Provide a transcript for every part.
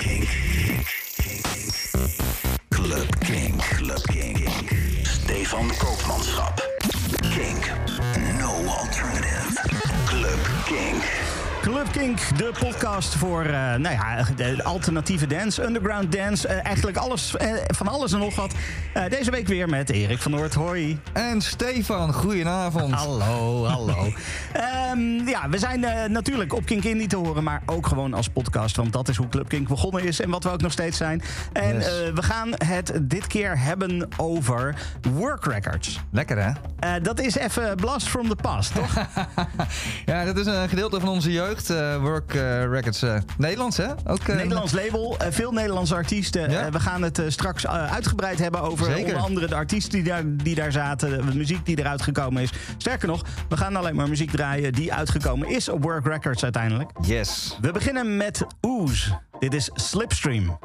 Kink. Club Kink. Club Kink. Stefan Koopmanschap. Kink. No alternative. Club Kink. Club Kink, de podcast voor uh, nou ja, de alternatieve dance, underground dance. Uh, eigenlijk alles, uh, van alles en nog wat. deze week weer met Erik van Noord. Hoi. En Stefan, goedenavond. Hallo, hallo. um, ja, we zijn natuurlijk op Kink Indie te horen, maar ook gewoon als podcast. Want dat is hoe Club Kink begonnen is en wat we ook nog steeds zijn. En yes. we gaan het dit keer hebben over work records. Lekker hè? dat is even blast from the past, toch? ja, dat is een gedeelte van onze jeugd. Uh, work uh, Records uh, Nederlands, hè? Ook, Nederlands label, veel Nederlandse artiesten. Ja? we gaan het straks uitgebreid hebben over Zeker. onder andere de artiesten die daar, die daar zaten, de muziek die eruit gekomen is. Sterker nog, we gaan alleen maar muziek draaien die uitgekomen is op Work Records uiteindelijk. Yes. We beginnen met Ooze. Dit is Slipstream.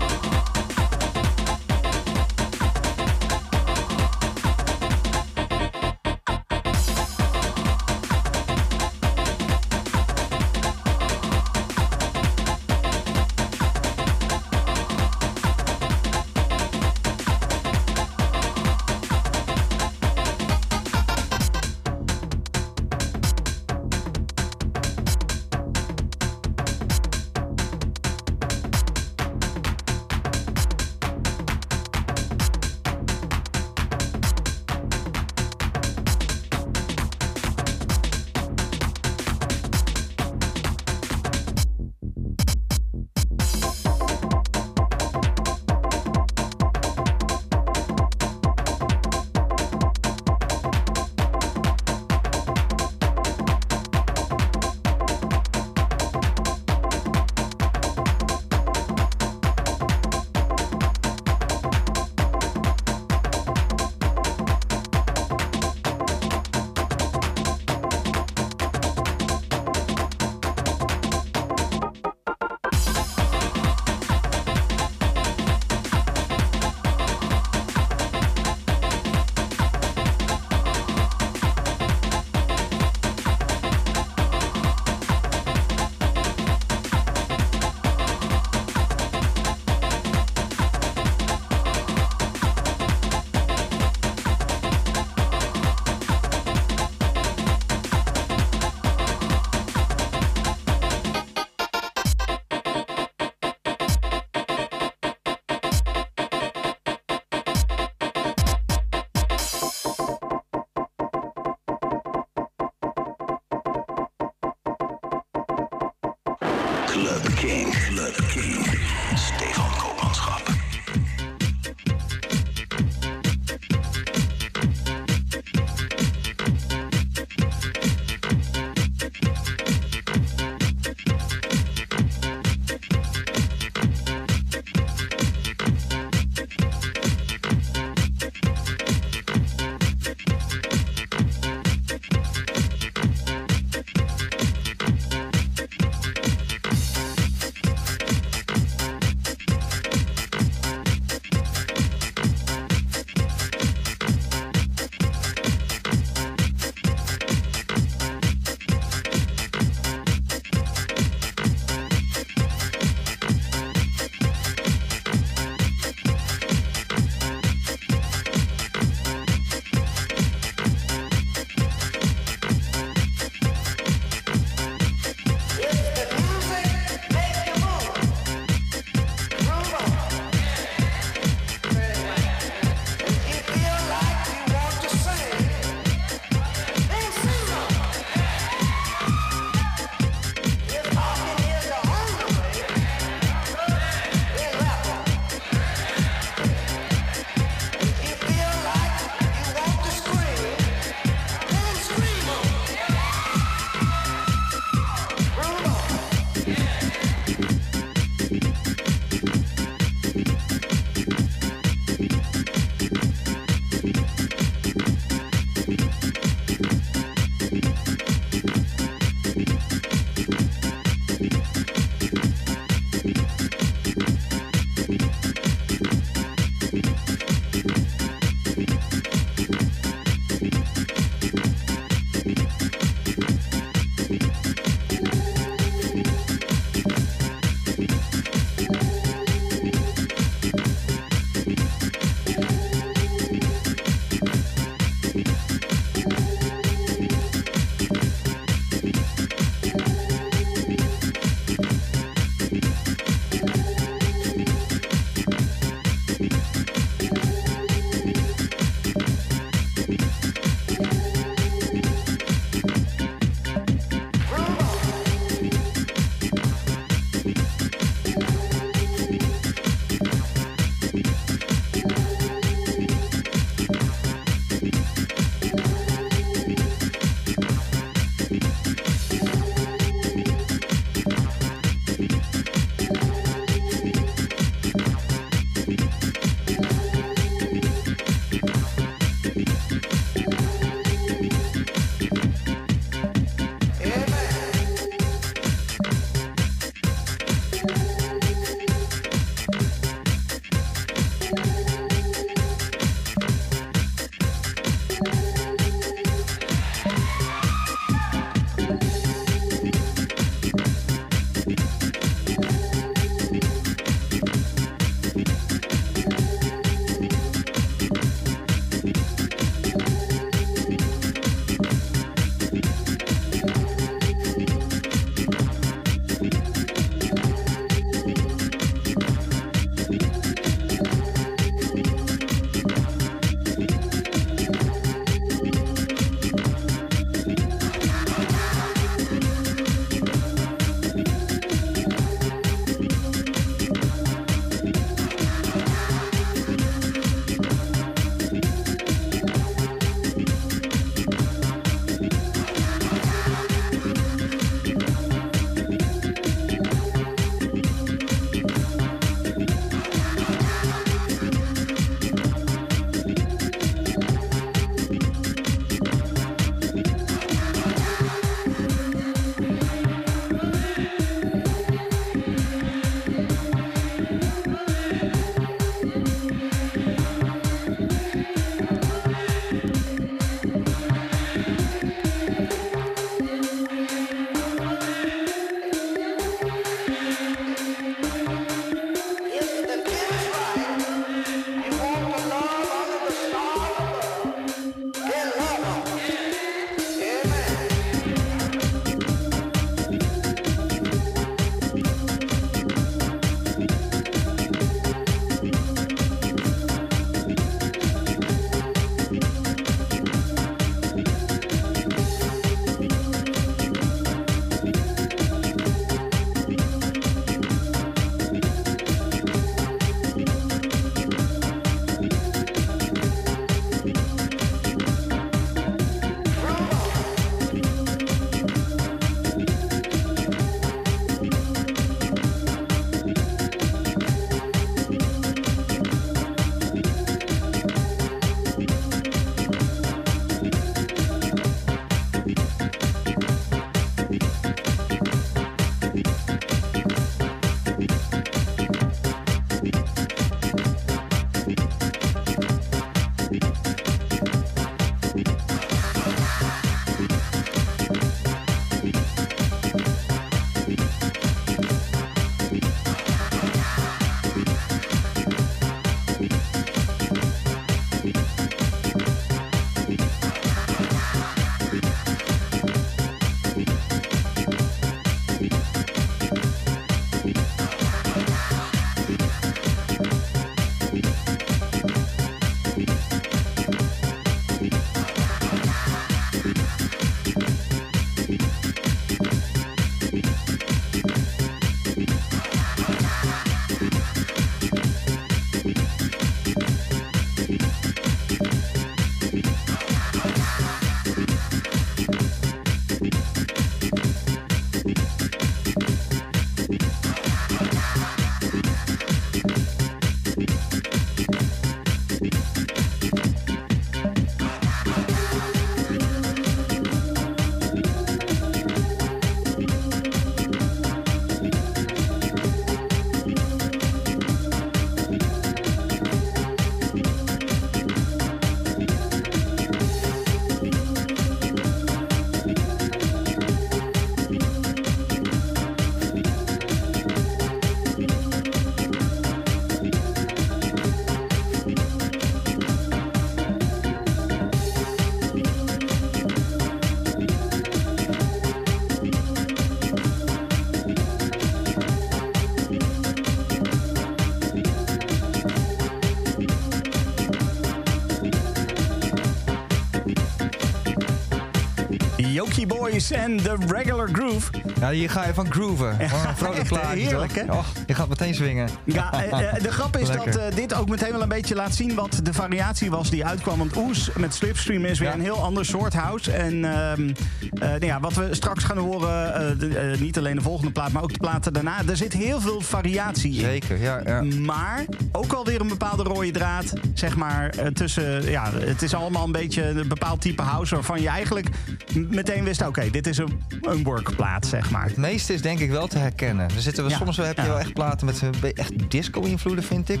En The Regular Groove. Ja, hier ga je van grooven. Van een vrolijk plaatje. Heerlijk, hè? Oh, je gaat meteen swingen. Ja, eh, eh, de grap is Lekker. dat eh, dit ook meteen wel een beetje laat zien wat de variatie was die uitkwam. Want Oes met Slipstream is weer Ja. een heel ander soort house. En ehm, eh, nou ja, wat we straks gaan horen, de- niet alleen de volgende plaat, maar ook de platen daarna. Er zit heel veel variatie in. Zeker, ja. ja. Maar ook alweer een bepaalde rode draad, zeg maar, tussen... Ja, het is allemaal een beetje een bepaald type house... waarvan je eigenlijk meteen wist, oké, dit is een, een workplaat, zeg maar. Het meeste is denk ik wel te herkennen. Er zitten we, Ja. Soms heb je Ja. wel echt platen met echt disco-invloeden, vind ik.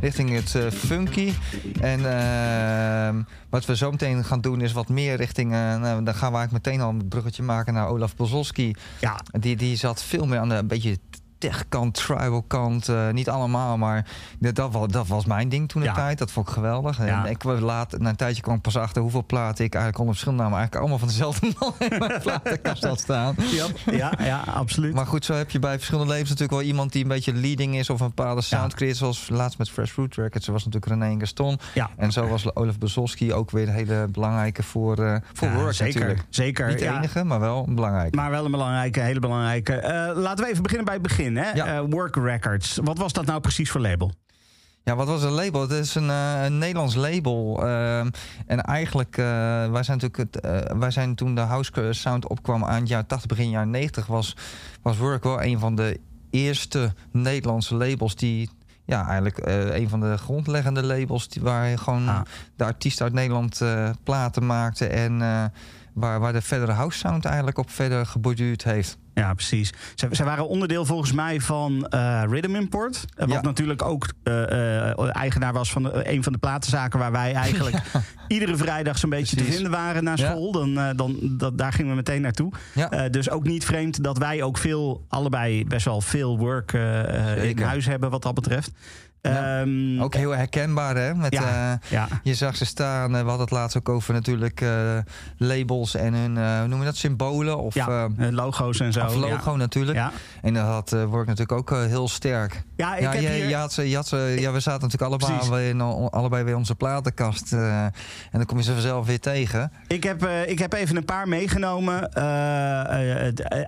Richting het eh, funky. En ehm, wat we zo meteen gaan doen is wat meer richting... eh, nou, dan gaan we eigenlijk meteen al een bruggetje maken naar Olaf Bozolski. Ja, Die, die zat veel meer aan de een beetje techkant, tribal kant. eh, niet allemaal, maar dat, dat, was, dat was mijn ding toen de Ja. tijd. Dat vond ik geweldig. Ja. En ik laat, na een tijdje kwam ik pas achter hoeveel platen ik eigenlijk onder verschillende namen eigenlijk allemaal van dezelfde man in mijn platenkast had staan. ja, ja, ja absoluut. Maar goed, zo heb je bij verschillende levens natuurlijk wel iemand die een beetje leading is of een bepaalde sound creëert. Zoals laatst met Fresh Fruit Records, er was natuurlijk René Gaston. Ja. En zo was Olaf Bezolski ook weer een hele belangrijke voor, eh voor work zeker, natuurlijk. Zeker. Niet de enige, maar wel een belangrijke. Maar wel een belangrijke, hele belangrijke. Eh, laten we even beginnen bij het begin. Hè? Ja. Eh, Work Records. Wat was dat nou precies voor label? Ja, wat was het label? Het is een, eh, een Nederlands label. ehm, en eigenlijk, eh, wij zijn natuurlijk het, eh, wij zijn toen de house sound opkwam aan het jaar 80, begin jaren 90, was, was Work wel een van de eerste Nederlandse labels die. Ja, eigenlijk eh, een van de grondleggende labels die, waar gewoon Ah. de artiesten uit Nederland eh, platen maakte. En eh, waar, waar de verdere house sound eigenlijk op verder geborduurd heeft. Ja, precies. Ze, ze waren onderdeel volgens mij van eh, Rhythm Import. Eh, wat Ja. natuurlijk ook eh, eigenaar was van de- een van de platenzaken... waar wij eigenlijk iedere vrijdag zo'n beetje te vinden waren na Ja. school. Dan, dan, dat, daar gingen we meteen naartoe. Dus ook niet vreemd dat wij ook veel, allebei best wel veel work in huis hebben wat dat betreft. Ja. Ehm, Ook heel herkenbaar, hè? Met, Ja, eh, ja. Je zag ze staan, eh, we hadden het laatst ook over natuurlijk eh, labels en hun, hoe noem je dat, symbolen of, ja, eh, eh, logo's en zo. of logo natuurlijk. En dat had Work natuurlijk ook heel sterk. Ja, ik heb je, hier... je had ze, je had ze, ja, we zaten natuurlijk allebei, in, allebei weer onze platenkast. en dan kom je ze vanzelf weer tegen. Ik heb, ik heb even een paar meegenomen.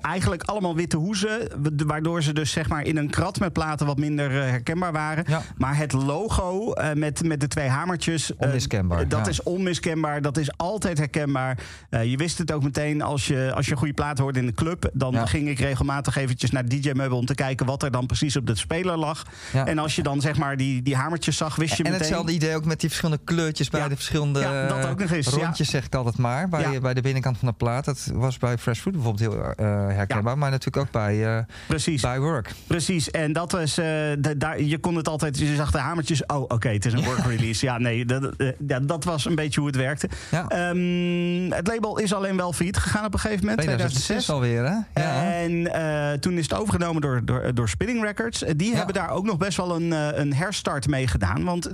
Eigenlijk allemaal witte hoezen. wa- Waardoor ze dus zeg maar in een krat met platen wat minder herkenbaar waren. Maar het logo eh, met, met de twee hamertjes. eh, Onmiskenbaar, dat ja. is onmiskenbaar. Dat is altijd herkenbaar. Eh, je wist het ook meteen als je, als je een goede plaat hoorde in de club. Dan Ja. ging ik regelmatig eventjes naar DJ Meubel om te kijken wat er dan precies op de speler lag. Ja. En als je dan zeg maar die, die hamertjes zag, wist je En meteen. hetzelfde idee ook met die verschillende kleurtjes bij de verschillende Ja, dat ook nog eens, rondjes, zeg ik altijd maar. Bij, bij de binnenkant van de plaat. Dat was bij Fresh Fruit bijvoorbeeld heel eh, herkenbaar. Maar natuurlijk ook bij, eh, Precies. bij Work. Precies, en dat was. eh, de- daar, je kon het altijd. Je zag de hamertjes. Oh, oké, het is een work release. Ja, nee, dat, eh, ja, dat was een beetje hoe het werkte. Ja. Ehm, het label is alleen wel failliet gegaan op een gegeven moment, 2006 2006. alweer, hè? Ja. En eh, toen is het overgenomen door, door, door Spinning Records. Eh, Die Ja. hebben daar ook nog best wel een, een herstart mee gedaan. Want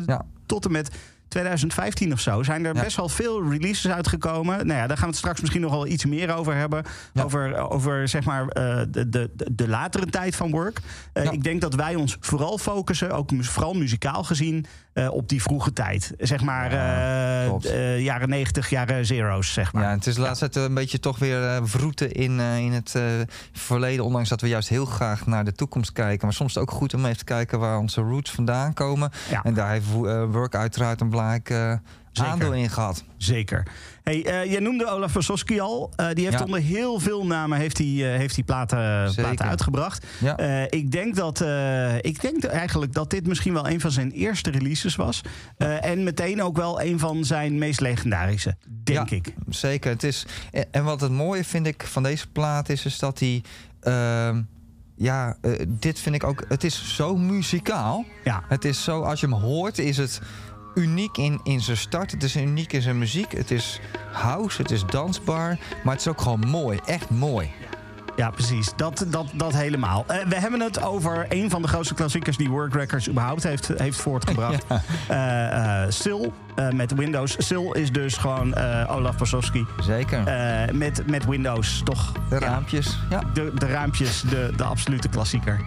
tot en met 2015 of zo zijn er Ja. best wel veel releases uitgekomen. Nou ja, daar gaan we het straks misschien nog wel iets meer over hebben. Ja. Over, over zeg maar eh, de, de, de latere tijd van work. Eh, Ja. Ik denk dat wij ons vooral focussen, ook vooral muzikaal gezien, eh, op die vroege tijd. Zeg maar Ja, eh, eh, jaren 90, jaren zero's, zeg maar. Ja, het is de laatste tijd een beetje toch weer vroeten in, in het verleden. Ondanks dat we juist heel graag naar de toekomst kijken. Maar soms is het ook goed om even te kijken waar onze roots vandaan komen. Ja. En daar heeft Work uiteraard een belangrijk aandeel in gehad. Zeker. Hey, eh, jij noemde Olaf Versoski al. Eh, die heeft Ja. onder heel veel namen heeft hij, eh, heeft hij platen, platen uitgebracht. Ja. Ik, denk dat, ik denk eigenlijk dat dit misschien wel een van zijn eerste releases was. En meteen ook wel een van zijn meest legendarische, denk Ja. ik. Zeker. Het is, en, wat het mooie vind ik van deze plaat is, is dat hij. ehm, ja, dit vind ik ook. Het is zo muzikaal. Ja, Het is zo, als je hem hoort, is het uniek in, in zijn start. Het is uniek in zijn muziek. Het is house, het is dansbaar. Maar het is ook gewoon mooi. Echt mooi. ja precies. Dat, dat, dat helemaal. Eh, we hebben het over een van de grootste klassiekers die Work Records überhaupt heeft, heeft voortgebracht. Eh, eh, Sil met Windows. Sil is dus gewoon Olaf Pasowski. Zeker. Met, met Windows, toch? de Ja. raampjes. Ja. De, de raampjes, de, de absolute klassieker.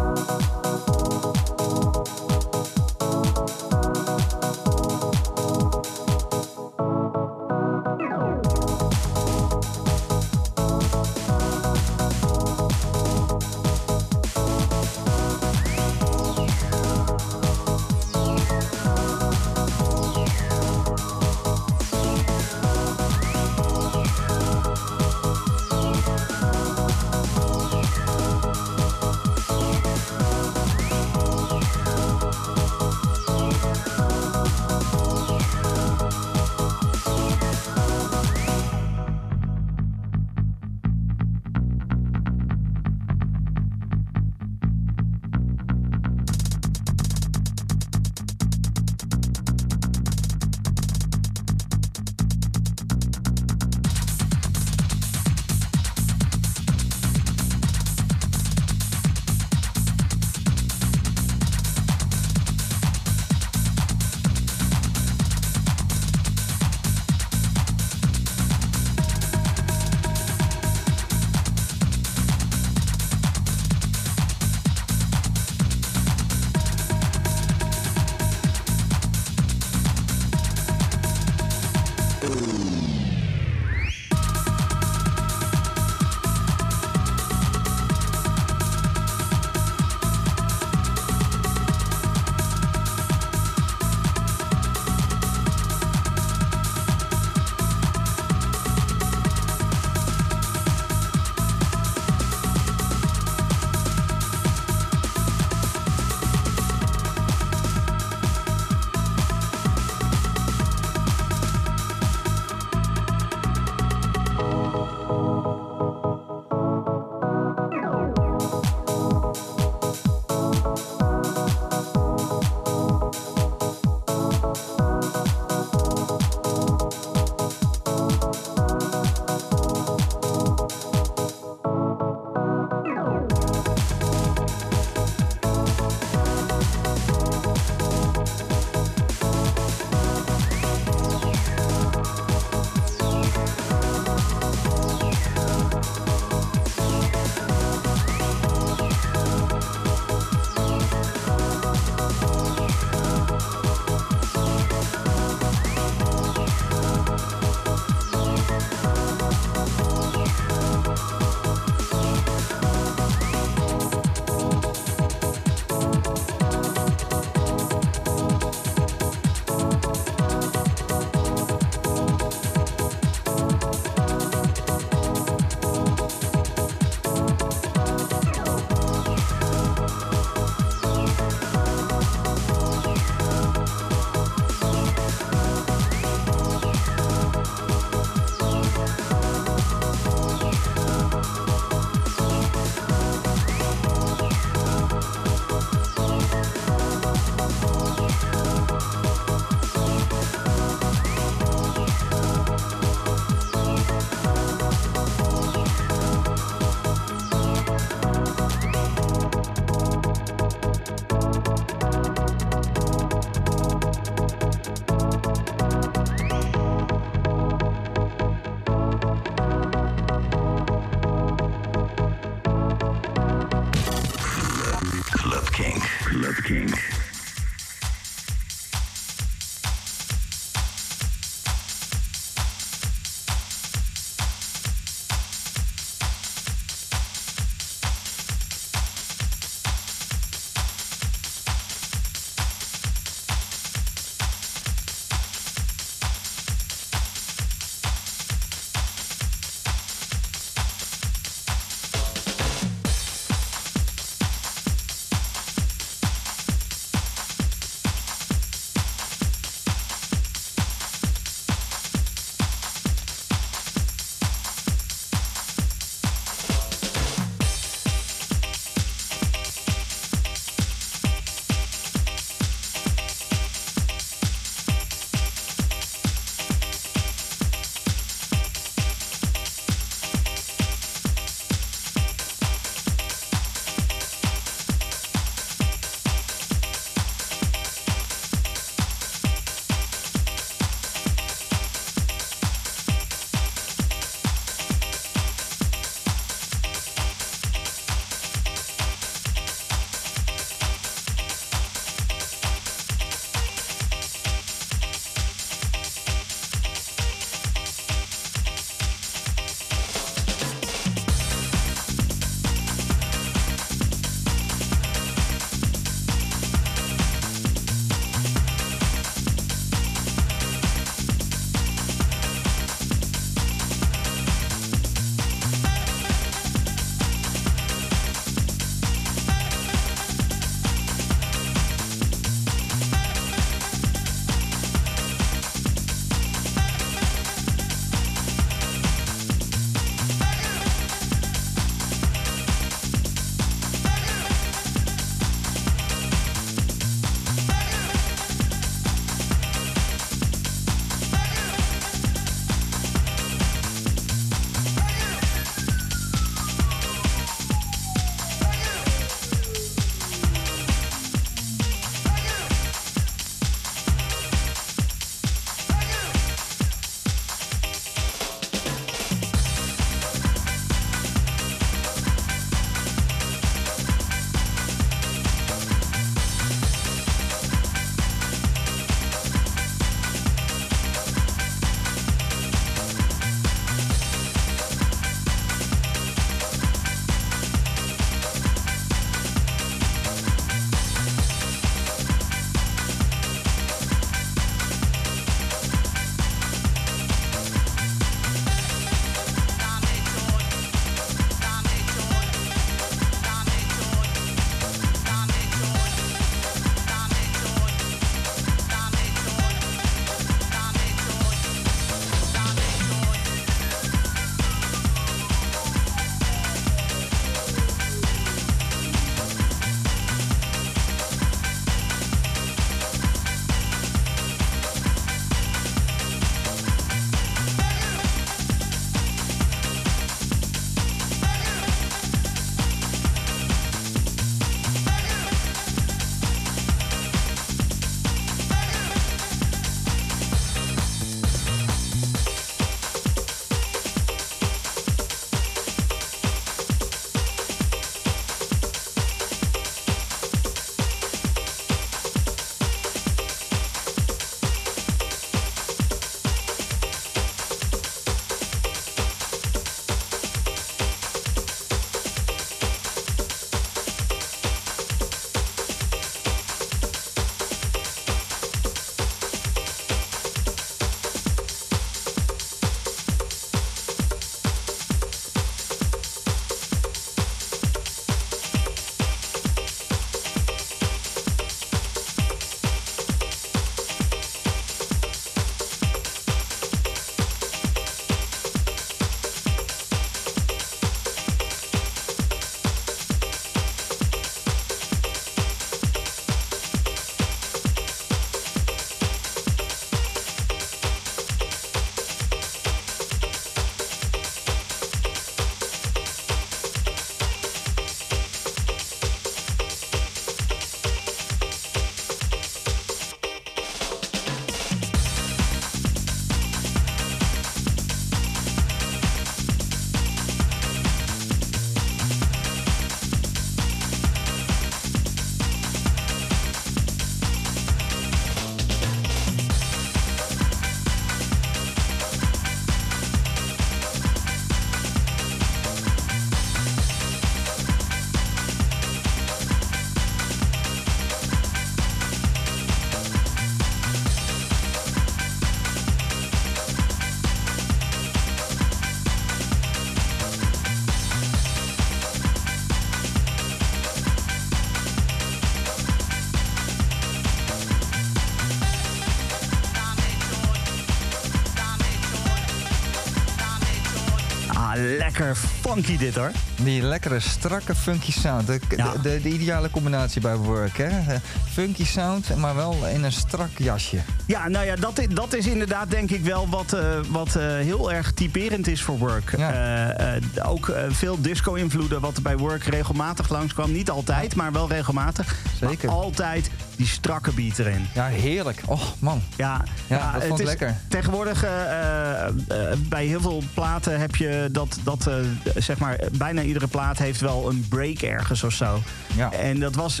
Lekker funky dit hoor. Die lekkere, strakke, funky sound. De, Ja. de, de, de ideale combinatie bij work, hè? Eh, Funky sound, maar wel in een strak jasje. Ja, nou ja, dat, dat is inderdaad denk ik wel wat, eh, wat eh, heel erg typerend is voor Work. Ja. Ook veel disco-invloeden wat bij Work regelmatig langskwam. Niet altijd, maar wel regelmatig. Zeker. Maar altijd die strakke beat erin. Ja, heerlijk. Oh, man. Ja, Ja, dat het vond ik is- lekker. Tegenwoordig, eh, eh, eh, bij heel veel platen heb je dat, dat zeg maar, bijna iedere plaat heeft wel een break ergens of zo. Ja. En dat was,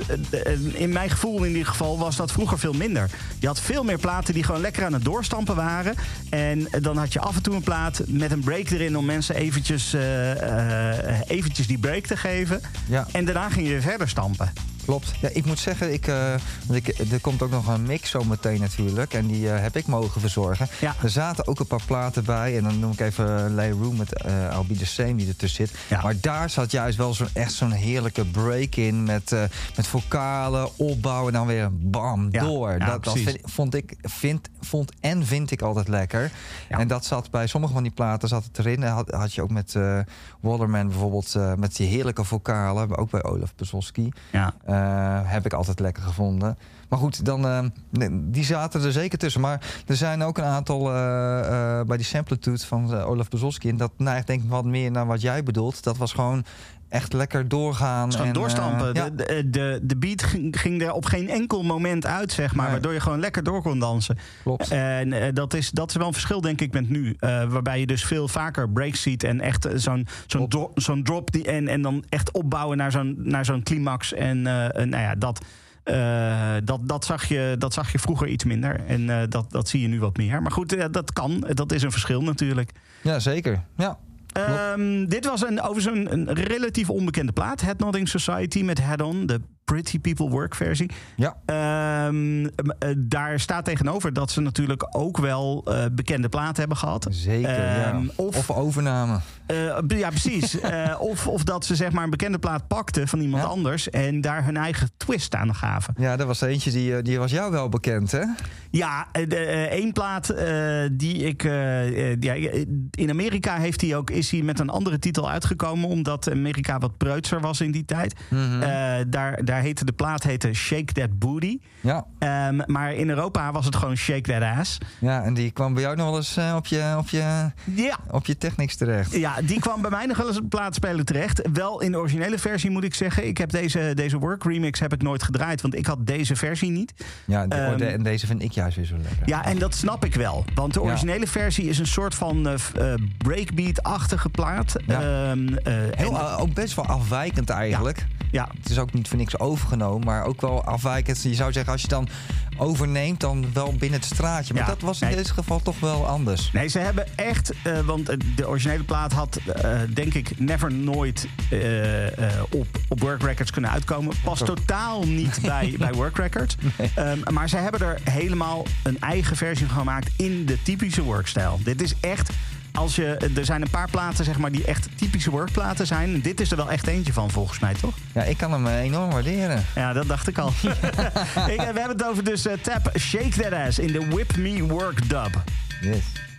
in mijn gevoel in ieder geval, was dat vroeger veel minder. Je had veel meer platen die gewoon lekker aan het doorstampen waren. En dan had je af en toe een plaat met een break erin om mensen eventjes, eventjes die break te geven. Ja. En daarna ging je weer verder stampen. Klopt. Ja, ik moet zeggen, ik, want ik, er komt ook nog een mix zo meteen natuurlijk. En die eh, heb ik mogen verzorgen. Ja. Er zaten ook een paar platen bij. En dan noem ik even Lay Room met eh I'll Be The Same die ertussen zit. Ja. Maar daar zat juist wel zo'n echt zo'n heerlijke break in. Met, met vocalen, opbouw en dan weer bam, Ja, door. dat dat vind, vond ik, vind, vond en vind ik altijd lekker. Ja. En dat zat bij sommige van die platen zat het erin. Had, had je ook met eh Waterman bijvoorbeeld eh, met die heerlijke vocalen. Ook bij Olaf Bezowski. Ja. Eh, heb ik altijd lekker gevonden. Maar goed, dan, die zaten er zeker tussen. Maar er zijn ook een aantal bij die Samplitude van Olaf Bezowski. En dat neigt denk ik wat meer naar wat jij bedoelt. Dat was gewoon echt lekker doorgaan. Gewoon en, doorstampen. eh, ja, de, de, de, de beat ging, er op geen enkel moment uit, zeg maar. Nee. Waardoor je gewoon lekker door kon dansen. klopt. En eh, dat, is, dat is wel een verschil, denk ik, met nu. Eh, waarbij je dus veel vaker breaks ziet en echt eh, zo'n zo'n dro- zo'n drop die, en, en dan echt opbouwen naar zo'n naar zo'n climax. En eh, eh, nou ja, dat, eh, dat, dat, zag je, dat zag je vroeger iets minder. En eh, dat, dat zie je nu wat meer. Maar goed, eh, dat kan. Dat is een verschil natuurlijk. ja, zeker. Ja. Ehm, dit was een, overigens een, een relatief onbekende plaat. Head Nodding Society met Head On, de Pretty People Work versie. Ja. Ehm, eh, daar staat tegenover dat ze natuurlijk ook wel eh, bekende platen hebben gehad. Zeker, ja. Ehm, of- Of, overname. Eh, ja, precies. Of, of dat ze zeg maar een bekende plaat pakten van iemand Ja. anders en daar hun eigen twist aan gaven. Ja, dat was er eentje die, die was jou wel bekend, hè? Ja, één plaat die ik. ja, in Amerika heeft hij ook, is hij met een andere titel uitgekomen. Omdat Amerika wat preutser was in die tijd. Mhm. Daar, daar heette de plaat heette Shake That Booty. ja. Ehm, maar in Europa was het gewoon Shake That Ass. ja, en die kwam bij jou nog wel eens eh, op, je, op, je, Ja. op je technics terecht. Ja, die kwam bij mij nog wel eens op plaatspeler terecht. Wel in de originele versie moet ik zeggen. Ik heb deze, deze work remix heb ik nooit gedraaid, want ik had deze versie niet. Ja, de- Ehm, de- en deze vind ik juist weer zo lekker. Ja, en dat snap ik wel. Want de Ja. originele versie is een soort van eh, eh, breakbeat-achtige plaat. Ja. Ehm, eh, Heel, en- ook best wel afwijkend eigenlijk. ja, Het is ook niet voor niks overgenomen, maar ook wel afwijkend. Je zou zeggen, als je dan overneemt, dan wel binnen het straatje. Maar Ja, dat was in nee. dit geval toch wel anders. Nee, ze hebben echt, eh, want eh, de originele plaat had eh, denk ik never nooit op, op Work Records kunnen uitkomen. Past totaal niet bij, bij Work Records. Ehm, maar ze hebben er helemaal een eigen versie van gemaakt in de typische workstijl. Dit is echt, als je, er zijn een paar platen zeg maar die echt typische workplaten zijn. Dit is er wel echt eentje van volgens mij, toch? Ja, ik kan hem eh, enorm waarderen. Ja, dat dacht ik al. ik, eh, we hebben het over dus eh, Tap Shake That Ass in de Whip Me Work dub. Yes.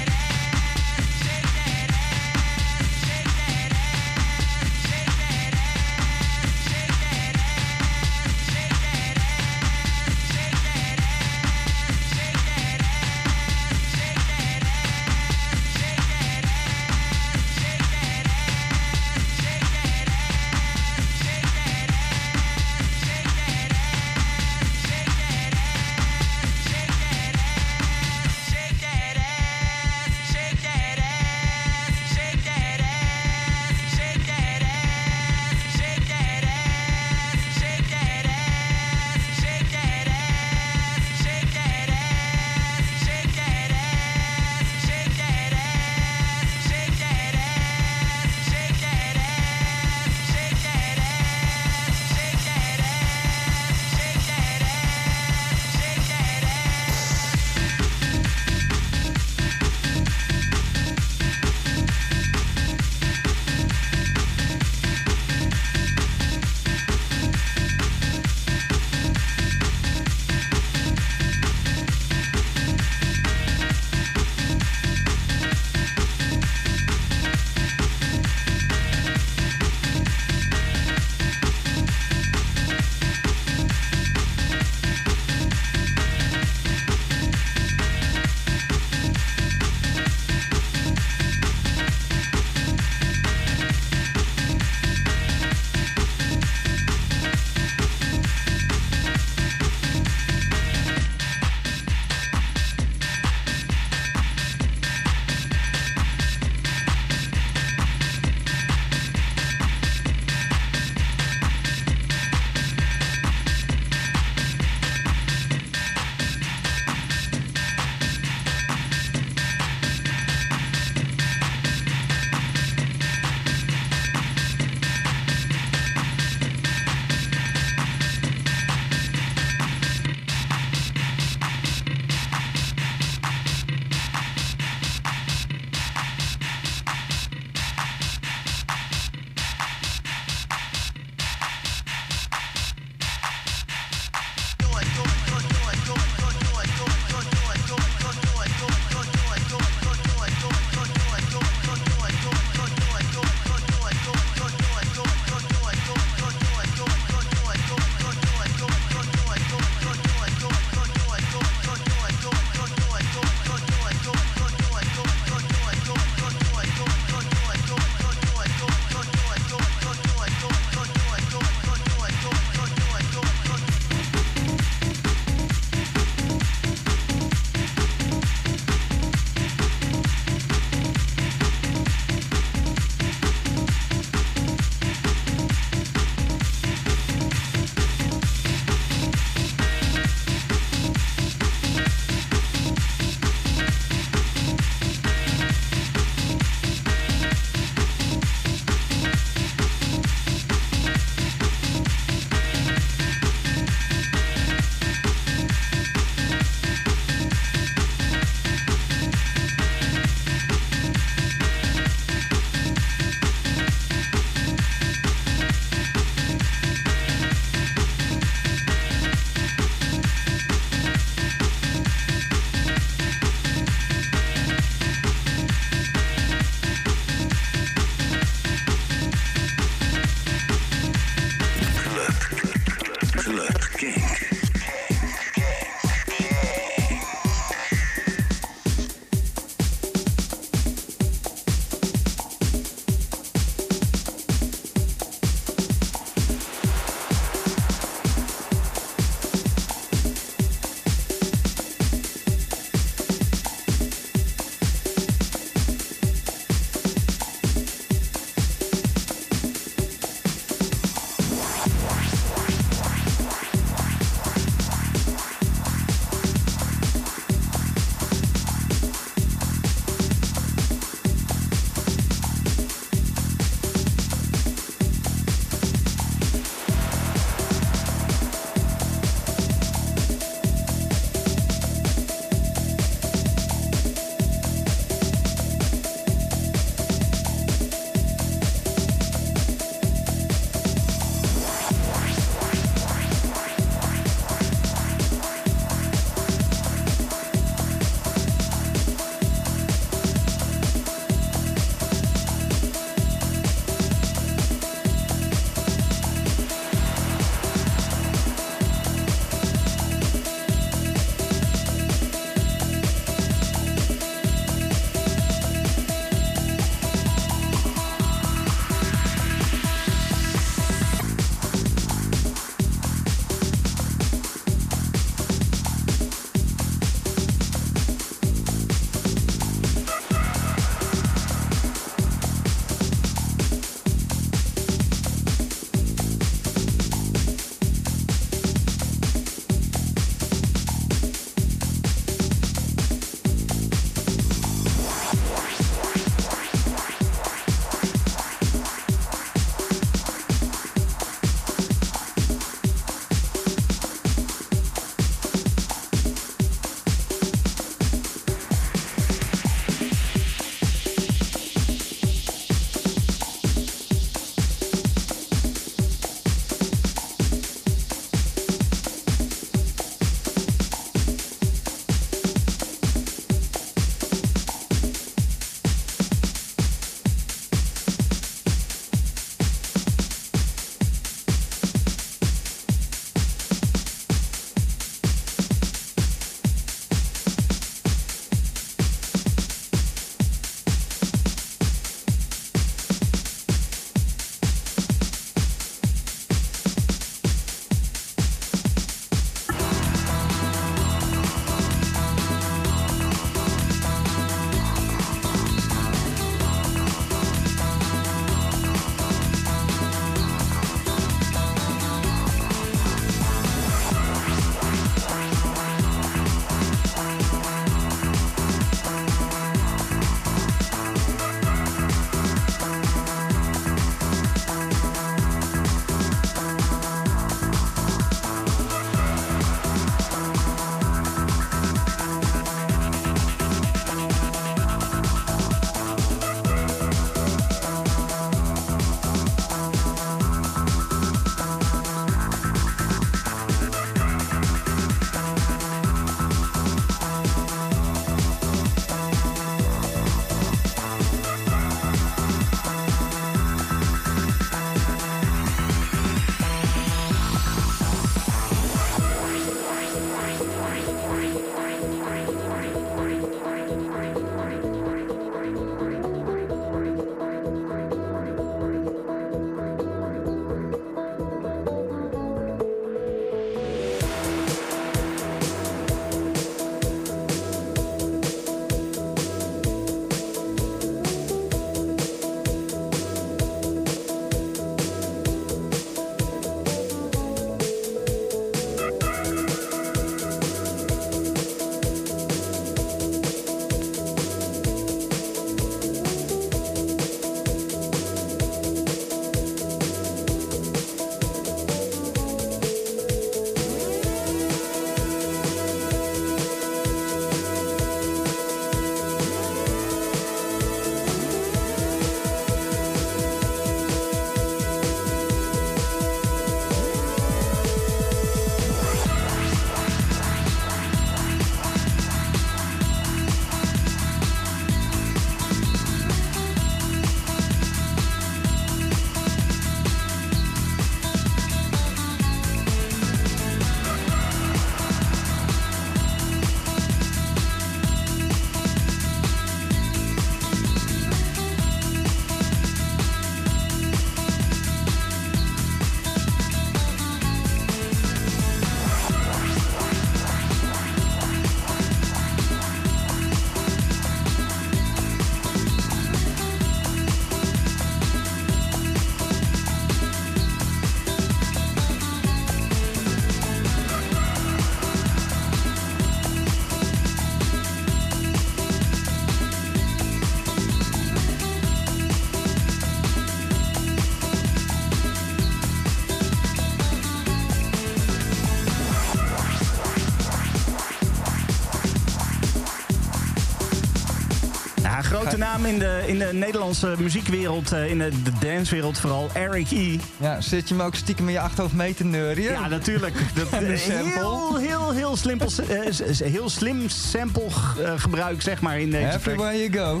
Grote naam in de, in de Nederlandse muziekwereld, uh, in de, de dancewereld vooral, Eric E. Ja, zit je me ook stiekem in je achterhoofd mee te neurien? Ja, natuurlijk. Dat, heel, heel, heel, slimpel, uh, heel slim sample gebruik, zeg maar, in deze Everywhere you go.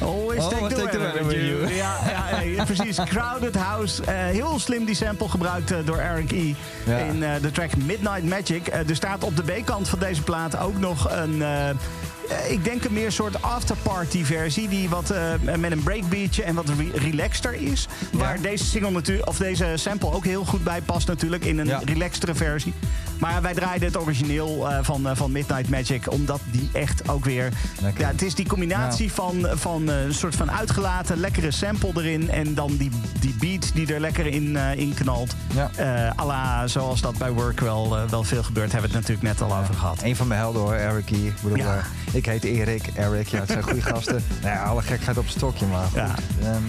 Always oh, take, the, take with you. Ja, precies. Crowded House. heel slim die sample gebruikt door Eric E. In de track Midnight Magic. er staat op de B-kant van deze plaat ook nog een eh, ik denk een meer soort afterparty versie. Die wat uh, met een breakbeatje en wat re relaxter is. Waar deze single natuurlijk, of deze sample ook heel goed bij past natuurlijk. In een ja. relaxtere versie. Maar wij draaiden het origineel uh, van, van Midnight Magic. Omdat die echt ook weer. Ja, het is die combinatie van, van een soort van uitgelaten, lekkere sample erin. En dan die, die beat die er lekker in, in knalt. Ja. la zoals dat bij Work wel, wel veel gebeurt. Hebben we het natuurlijk net al over gehad. Een van mijn helden hoor, Eric E. Ik bedoel, ik heet Erik, Eric, ja, het zijn goede gasten. Nou ja, alle gekheid op het stokje, maar goed. Ja. En,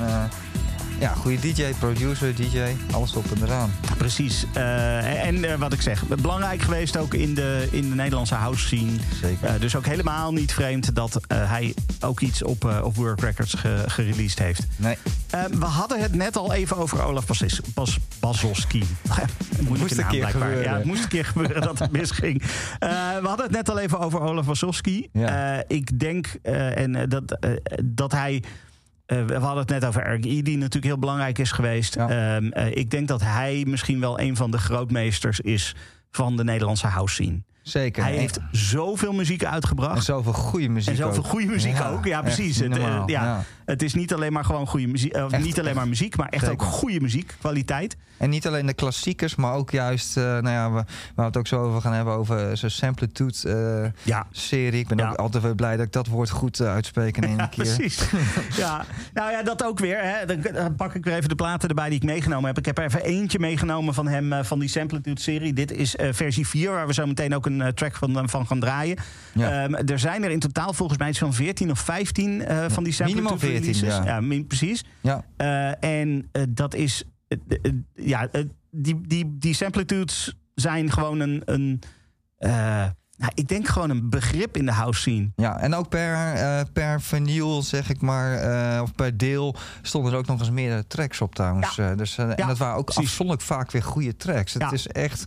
ja, goede DJ, producer, DJ, alles op en eraan. Precies. Uh, en uh, wat ik zeg, belangrijk geweest ook in de, in de Nederlandse house scene. Zeker. Uh, dus ook helemaal niet vreemd dat hij ook iets op, op Work Records ge, gereleased heeft. Nee. we hadden het net al even over Olaf Bas, Bas, Basoski. moest een keer gebeuren. Ja, het moest een keer gebeuren dat het misging. we hadden het net al even over Olaf Basowski. Ja. ik denk en, dat, dat hij we hadden het net over Eric E, die natuurlijk heel belangrijk is geweest. Ehm, eh, ik denk dat hij misschien wel een van de grootmeesters is van de Nederlandse house scene. Zeker. Hij heeft zoveel muziek uitgebracht. En zoveel goede muziek. En zoveel goede muziek ook. Ja, precies. Het, uh, ja, het is niet alleen maar gewoon goede muziek. Uh, niet alleen maar muziek, maar echt ook goede muziek. Kwaliteit. En niet alleen de klassiekers, maar ook juist. Uh, nou ja, we, we het ook zo over gaan hebben over zo'n Samplitude ja. serie. Ik ben ook altijd weer blij dat ik dat woord goed uitspreek in één keer. Precies. ja, nou ja, dat ook weer. Hè. Dan, pak ik weer even de platen erbij die ik meegenomen heb. Ik heb er even eentje meegenomen van hem van die Samplitude serie. Dit is versie 4, waar we zo meteen ook een een eh, track van, eh, van gaan draaien. Ehm, er zijn er in totaal volgens mij zo'n 14 of 15 uh, van die sample Minimaal 14, ja. ja precies. Ja. en dat is... ja, die, die, die samplitudes zijn gewoon een... een nou, ik denk gewoon een begrip in de house scene. Ja, en ook per, uh, per vinyl, zeg ik maar, of per deel... stonden er ook nog eens meerdere tracks op trouwens. Ja. dus, En dat waren ook Precies. afzonderlijk vaak weer goede tracks. Het is echt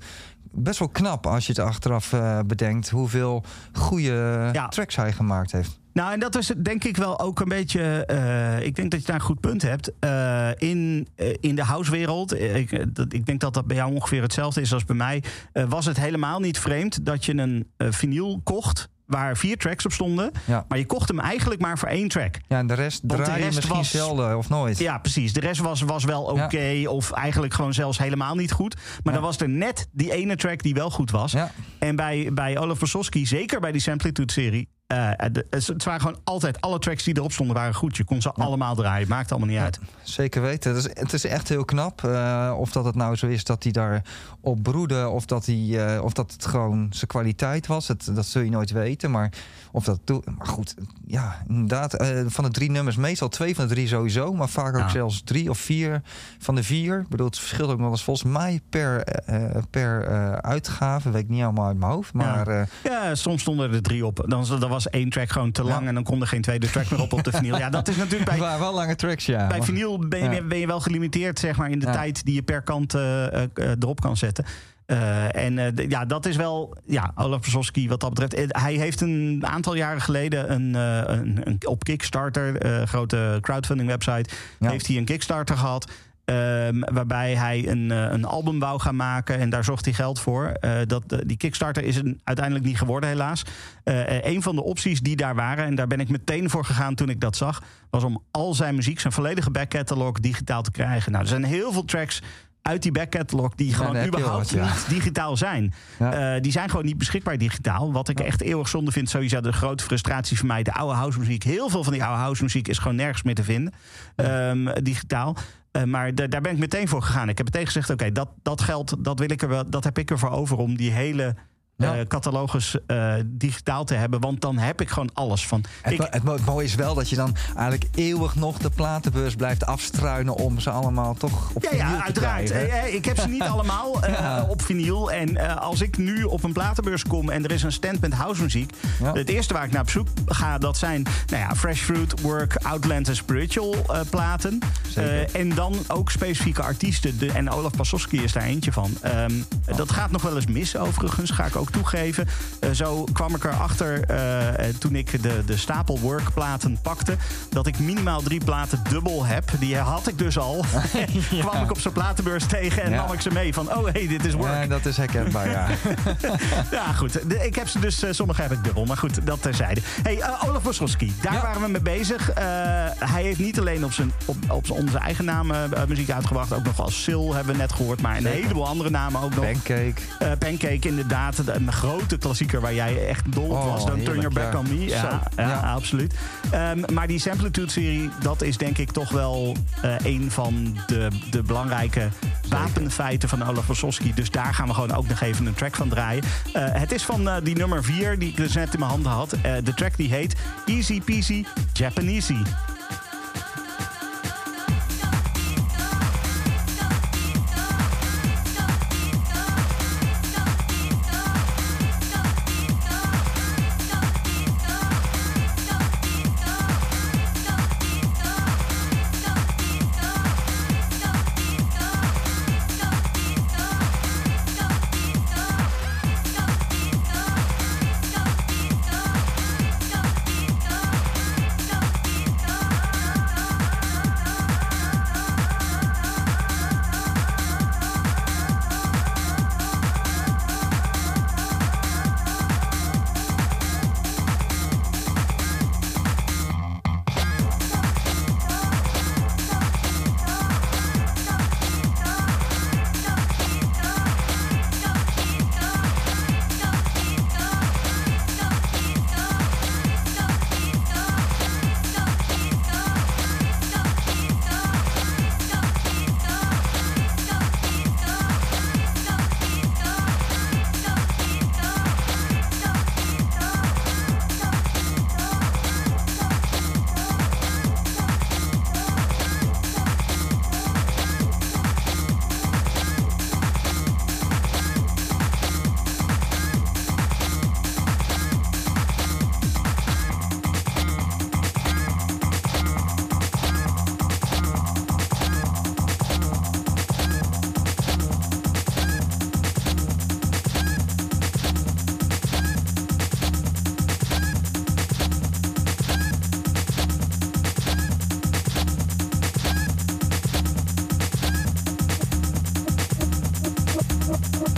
best wel knap als je het achteraf uh, bedenkt hoeveel goede tracks hij gemaakt heeft. Nou, en dat is denk ik wel ook een beetje. Uh, ik denk dat je daar een goed punt hebt. Uh, in, in de housewereld, ik, dat, ik denk dat dat bij jou ongeveer hetzelfde is als bij mij. was het helemaal niet vreemd dat je een vinyl kocht waar vier tracks op stonden. Maar je kocht hem eigenlijk maar voor één track. Ja, en de rest draaide misschien was, zelden of nooit. Ja, precies. De rest was, was wel oké. of eigenlijk gewoon zelfs helemaal niet goed. Maar dan was er net die ene track die wel goed was. En bij, bij Olaf Wasowski, zeker bij die Samplitude-serie... Uh, het waren gewoon altijd, alle tracks die erop stonden waren goed. Je kon ze allemaal draaien, maakt allemaal niet uit. Zeker weten. Het is, het is echt heel knap. Uh, of dat het nou zo is dat hij daar op broedde, of dat, hij, uh, of dat het gewoon zijn kwaliteit was. Het, dat zul je nooit weten. Maar of dat Maar goed, ja, inderdaad. van de drie nummers, meestal twee van de drie sowieso. Maar vaak ook zelfs drie of vier van de vier. Ik bedoel, het verschilt ook nog eens volgens mij per, per uitgave. Weet ik niet allemaal uit mijn hoofd. Maar, ja. ja soms stonden er drie op. Dan, dan was één track gewoon te lang en dan kon er geen tweede track meer op op de vinyl. Ja, dat is natuurlijk bij. Wel lange tracks, ja. Bij vinyl ben je, ben je wel gelimiteerd, zeg maar, in de tijd die je per kant erop kan zetten. Uh, en ja, dat is wel, ja, Olaf Przowski wat dat betreft. Hij heeft een aantal jaren geleden een, een, een op Kickstarter, grote crowdfunding website, heeft hij een Kickstarter gehad. Um, waarbij hij een, uh, een album wou gaan maken en daar zocht hij geld voor. Uh, dat, uh, die Kickstarter is een, uiteindelijk niet geworden, helaas. een van de opties die daar waren, en daar ben ik meteen voor gegaan toen ik dat zag, was om al zijn muziek, zijn volledige backcatalog, digitaal te krijgen. Nou, er zijn heel veel tracks uit die backcatalog die gewoon überhaupt niet digitaal zijn. Ja. die zijn gewoon niet beschikbaar digitaal. Wat ik echt eeuwig zonde vind, sowieso de grote frustratie voor mij. De oude house muziek. Heel veel van die oude house muziek is gewoon nergens meer te vinden. Um, digitaal. Uh, maar daar ben ik meteen voor gegaan. Ik heb meteen gezegd: oké, dat, dat geld, dat, wil ik er wel, dat heb ik ervoor over om die hele catalogus digitaal te hebben. Want dan heb ik gewoon alles van. Het, ik, het, mooie is wel dat je dan eigenlijk eeuwig nog de platenbeurs blijft afstruinen om ze allemaal toch op ja, ja, uiteraard. ik heb ze niet allemaal op vinyl. En als ik nu op een platenbeurs kom en er is een stand met housemuziek. Ja. Het eerste waar ik naar op zoek ga, dat zijn nou ja, Fresh Fruit, Work, Outland en Spiritual platen. en dan ook specifieke artiesten. De, en Olaf Pasowski is daar eentje van. Ehm, dat gaat nog wel eens mis, overigens, ga ik ook toegeven. Uh, zo kwam ik erachter uh, toen ik de, de stapel workplaten pakte... dat ik minimaal drie platen dubbel heb. Die had ik dus al. ja. kwam ik op zo'n platenbeurs tegen en nam ik ze mee. Van, oh, hey, dit is work. Ja, dat is herkenbaar, ja. ja, goed. ik heb ze dus, sommige heb ik dubbel. Maar goed, dat terzijde. Hey, Olaf Pasowski, daar waren we mee bezig. hij heeft niet alleen op, zijn, op, op onze eigen naam muziek uitgebracht... ook nog als Sil hebben we net gehoord. Maar een heleboel andere namen ook nog. Pancake. Uh, Pancake, inderdaad. Een grote klassieker waar jij echt dol op oh, was. Don't Turn Your Back on Me. Ja, ja, absoluut. Um, maar die Samplitude-serie, dat is denk ik toch wel uh, een van de, de belangrijke wapenfeiten van Olaf Wasowski. Dus daar gaan we gewoon ook nog even een track van draaien. Uh, het is van die nummer 4 die ik dus net in mijn handen had. de track die heet Easy Peasy Japanesey. Thank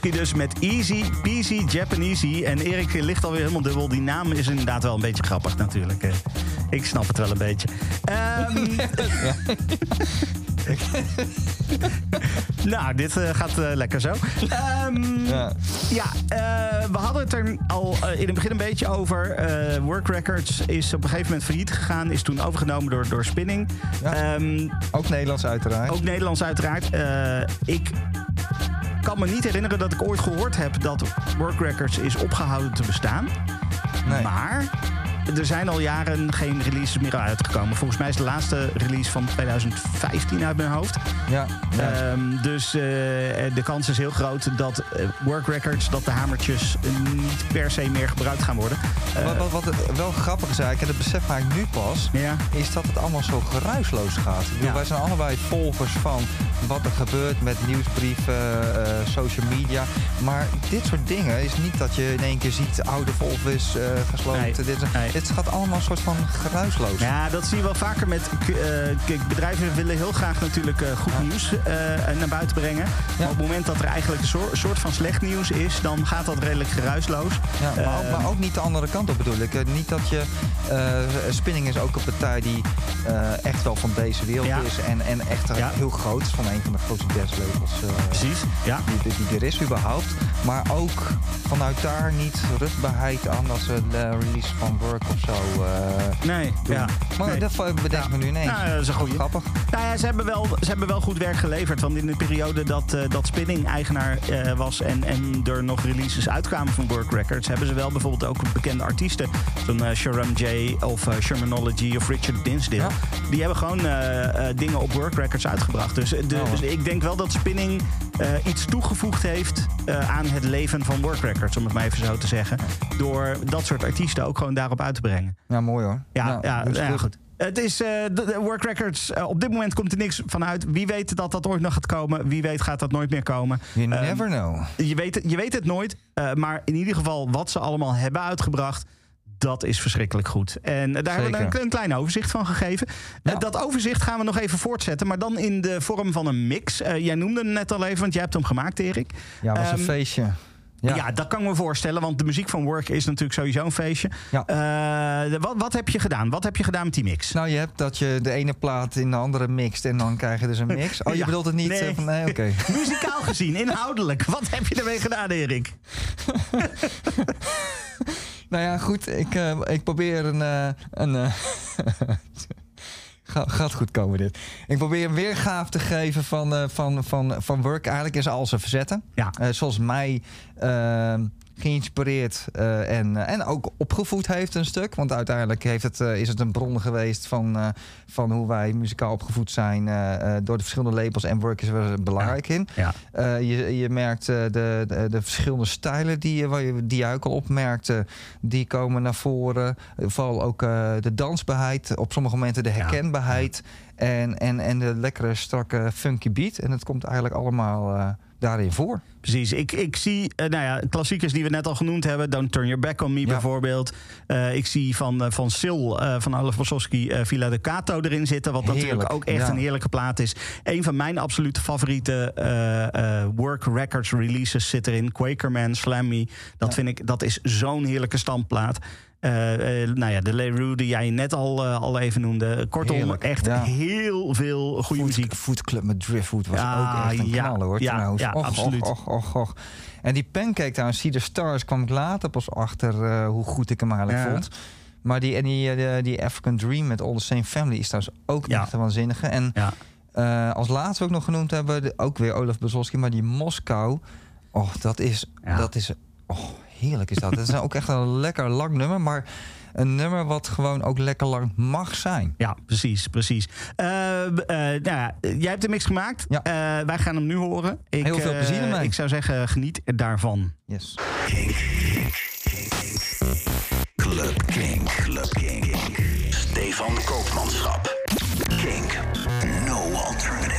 Dus met Easy Peasy Japanese. En Erik ligt alweer helemaal dubbel. Die naam is inderdaad wel een beetje grappig natuurlijk. Eh. Ik snap het wel een beetje. Um, nou, dit uh, gaat uh, lekker zo. Um, ja, ja uh, we hadden het er al in het begin een beetje over. Work Records is op een gegeven moment failliet gegaan. Is toen overgenomen door, door Spinning. Ja. Um, ook Nederlands uiteraard. Ook Nederlands uiteraard. ik me niet herinneren dat ik ooit gehoord heb dat Work Records is opgehouden te bestaan. Nee. Maar er zijn al jaren geen releases meer uitgekomen. Volgens mij is de laatste release van 2015 uit mijn hoofd. Ja. Um, dus uh, de kans is heel groot dat uh, work records, dat de hamertjes niet per se meer gebruikt gaan worden. Uh, wat, wat, wat, wel grappig is eigenlijk, en dat besef ik nu pas, ja. is dat het allemaal zo geruisloos gaat. Ja. Wij zijn allebei volgers van wat er gebeurt met nieuwsbrieven, social media. Maar dit soort dingen is niet dat je in één keer ziet oude Volvis gesloten. Nee. Dit, nee het gaat allemaal een soort van geruisloos. Ja, dat zie je wel vaker met... Bedrijven willen heel graag natuurlijk goed nieuws naar buiten brengen. Maar op het moment dat er eigenlijk een soort, van slecht nieuws is... dan gaat dat redelijk geruisloos. Maar, ook, maar, ook, niet de andere kant op bedoel ik. niet dat je... Spinning is ook een partij die echt wel van deze wereld is. En, en echt heel groot is. Van een van de grootste jazzlabels Precies, ja. die, die, er is überhaupt. Maar ook vanuit daar niet rustbaarheid aan ze de release van Work of zo. Nee, ja. Maar dat bedenk me nu ineens. Nou, dat is een goede. Grappig. Nou ja, ze hebben, wel, ze hebben wel goed werk geleverd. Want in de periode dat, uh, dat Spinning eigenaar uh, was en, en er nog releases uitkwamen van Work Records, hebben ze wel bijvoorbeeld ook bekende artiesten. Zo'n Sharam J of Shermanology of Richard Dinsdale. Ja. Die hebben gewoon dingen op Work Records uitgebracht. Dus, de, oh. dus ik denk wel dat Spinning iets toegevoegd heeft aan het leven van Work Records, om het maar even zo te zeggen. Door dat soort artiesten ook gewoon daarop uit te brengen. Ja, mooi hoor. Ja, ja, ja, goed. Het is uh, de, Work Records. Uh, op dit moment komt er niks vanuit. Wie weet dat dat ooit nog gaat komen. Wie weet gaat dat nooit meer komen. You um, never know. Je weet, je weet het nooit. Uh, maar in ieder geval wat ze allemaal hebben uitgebracht. Dat is verschrikkelijk goed. En daar Zeker. hebben we een, een, klein overzicht van gegeven. Ja. dat overzicht gaan we nog even voortzetten. Maar dan in de vorm van een mix. jij noemde hem net al even, want jij hebt hem gemaakt, Erik. Ja, was um, een feestje. Ja. dat kan ik me voorstellen, want de muziek van Work is natuurlijk sowieso een feestje. Ja. Uh, wat, wat, heb je gedaan? Wat heb je gedaan met die mix? Nou, je hebt dat je de ene plaat in de andere mixt en dan krijg je dus een mix. Oh, je bedoelt het niet? Nee, uh, van, nee oké. Muzikaal gezien, inhoudelijk. Wat heb je ermee gedaan, Erik? nou ja, goed. Ik, uh, ik probeer een... een gaat goed komen dit. Ik probeer een weergave te geven van, uh, van, van, van work. Eigenlijk is al zijn verzetten. Ja. Uh, zoals mij uh, geïnspireerd uh, en, en ook opgevoed heeft een stuk. Want uiteindelijk heeft het, is het een bron geweest van, van hoe wij muzikaal opgevoed zijn door de verschillende labels. En work is er belangrijk in. Ja. je, je merkt de, de, de, verschillende stijlen die, je, die je ook al opmerkte, die komen naar voren. Vooral ook de dansbaarheid, op sommige momenten de herkenbaarheid. En, en, en de lekkere, strakke, funky beat. En het komt eigenlijk allemaal daarin voor. Precies. Ik, ik zie uh, nou ja, klassiekers die we net al genoemd hebben. Don't Turn Your Back on Me bijvoorbeeld. Uh, ik zie van, uh, van Sil, van Alef Wasowski, Villa de Cato erin zitten. Wat Heerlijk. natuurlijk ook echt een heerlijke plaat is. Een van mijn absolute favoriete work records releases zit erin. Quakerman, Slammy. Dat vind ik, dat is zo'n heerlijke standplaat. Uh, uh, nou ja, de Leroux die jij net al, uh, al even noemde. Kortom, Heerlijk, echt ja. heel veel goede muziek. Food Club met Driftwood was ja, ook echt een ja, knallen hoor. Ja, trouwens. ja och, absoluut. Och, och, och, En die Pancake See the Stars, kwam ik later pas achter hoe goed ik hem eigenlijk vond. Maar die, en die, die African Dream met All the Same Family is trouwens ook echt een waanzinnige. En als laatste ook nog genoemd hebben, ook weer Olaf Bezolski, maar die Moskou. Oh, dat is, dat is oh, heerlijk is dat. Het is ook echt een lekker lang nummer, maar een nummer wat gewoon ook lekker lang mag zijn. Ja, precies, precies. Uh, uh, nou ja, jij hebt de mix gemaakt. Ja. Uh, wij gaan hem nu horen. Ik, Heel veel plezier ermee. Ik zou zeggen, geniet daarvan. Yes. King. Club King. Club King. Stefan Koopmanschap. King. No alternative.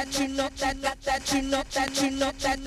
That you know that that that you know that you know that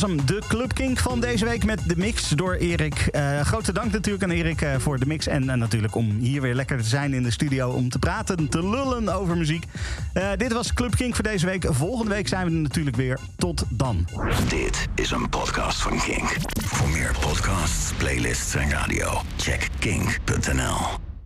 was hem, de Club King van deze week met de mix door Erik. Uh, grote dank natuurlijk aan Erik uh, voor de mix. En uh, natuurlijk om hier weer lekker te zijn in de studio om te praten, te lullen over muziek. dit was Club King voor deze week. Volgende week zijn we er natuurlijk weer. Tot dan. Dit is een podcast van King. Voor meer podcasts, playlists en radio, check king.nl.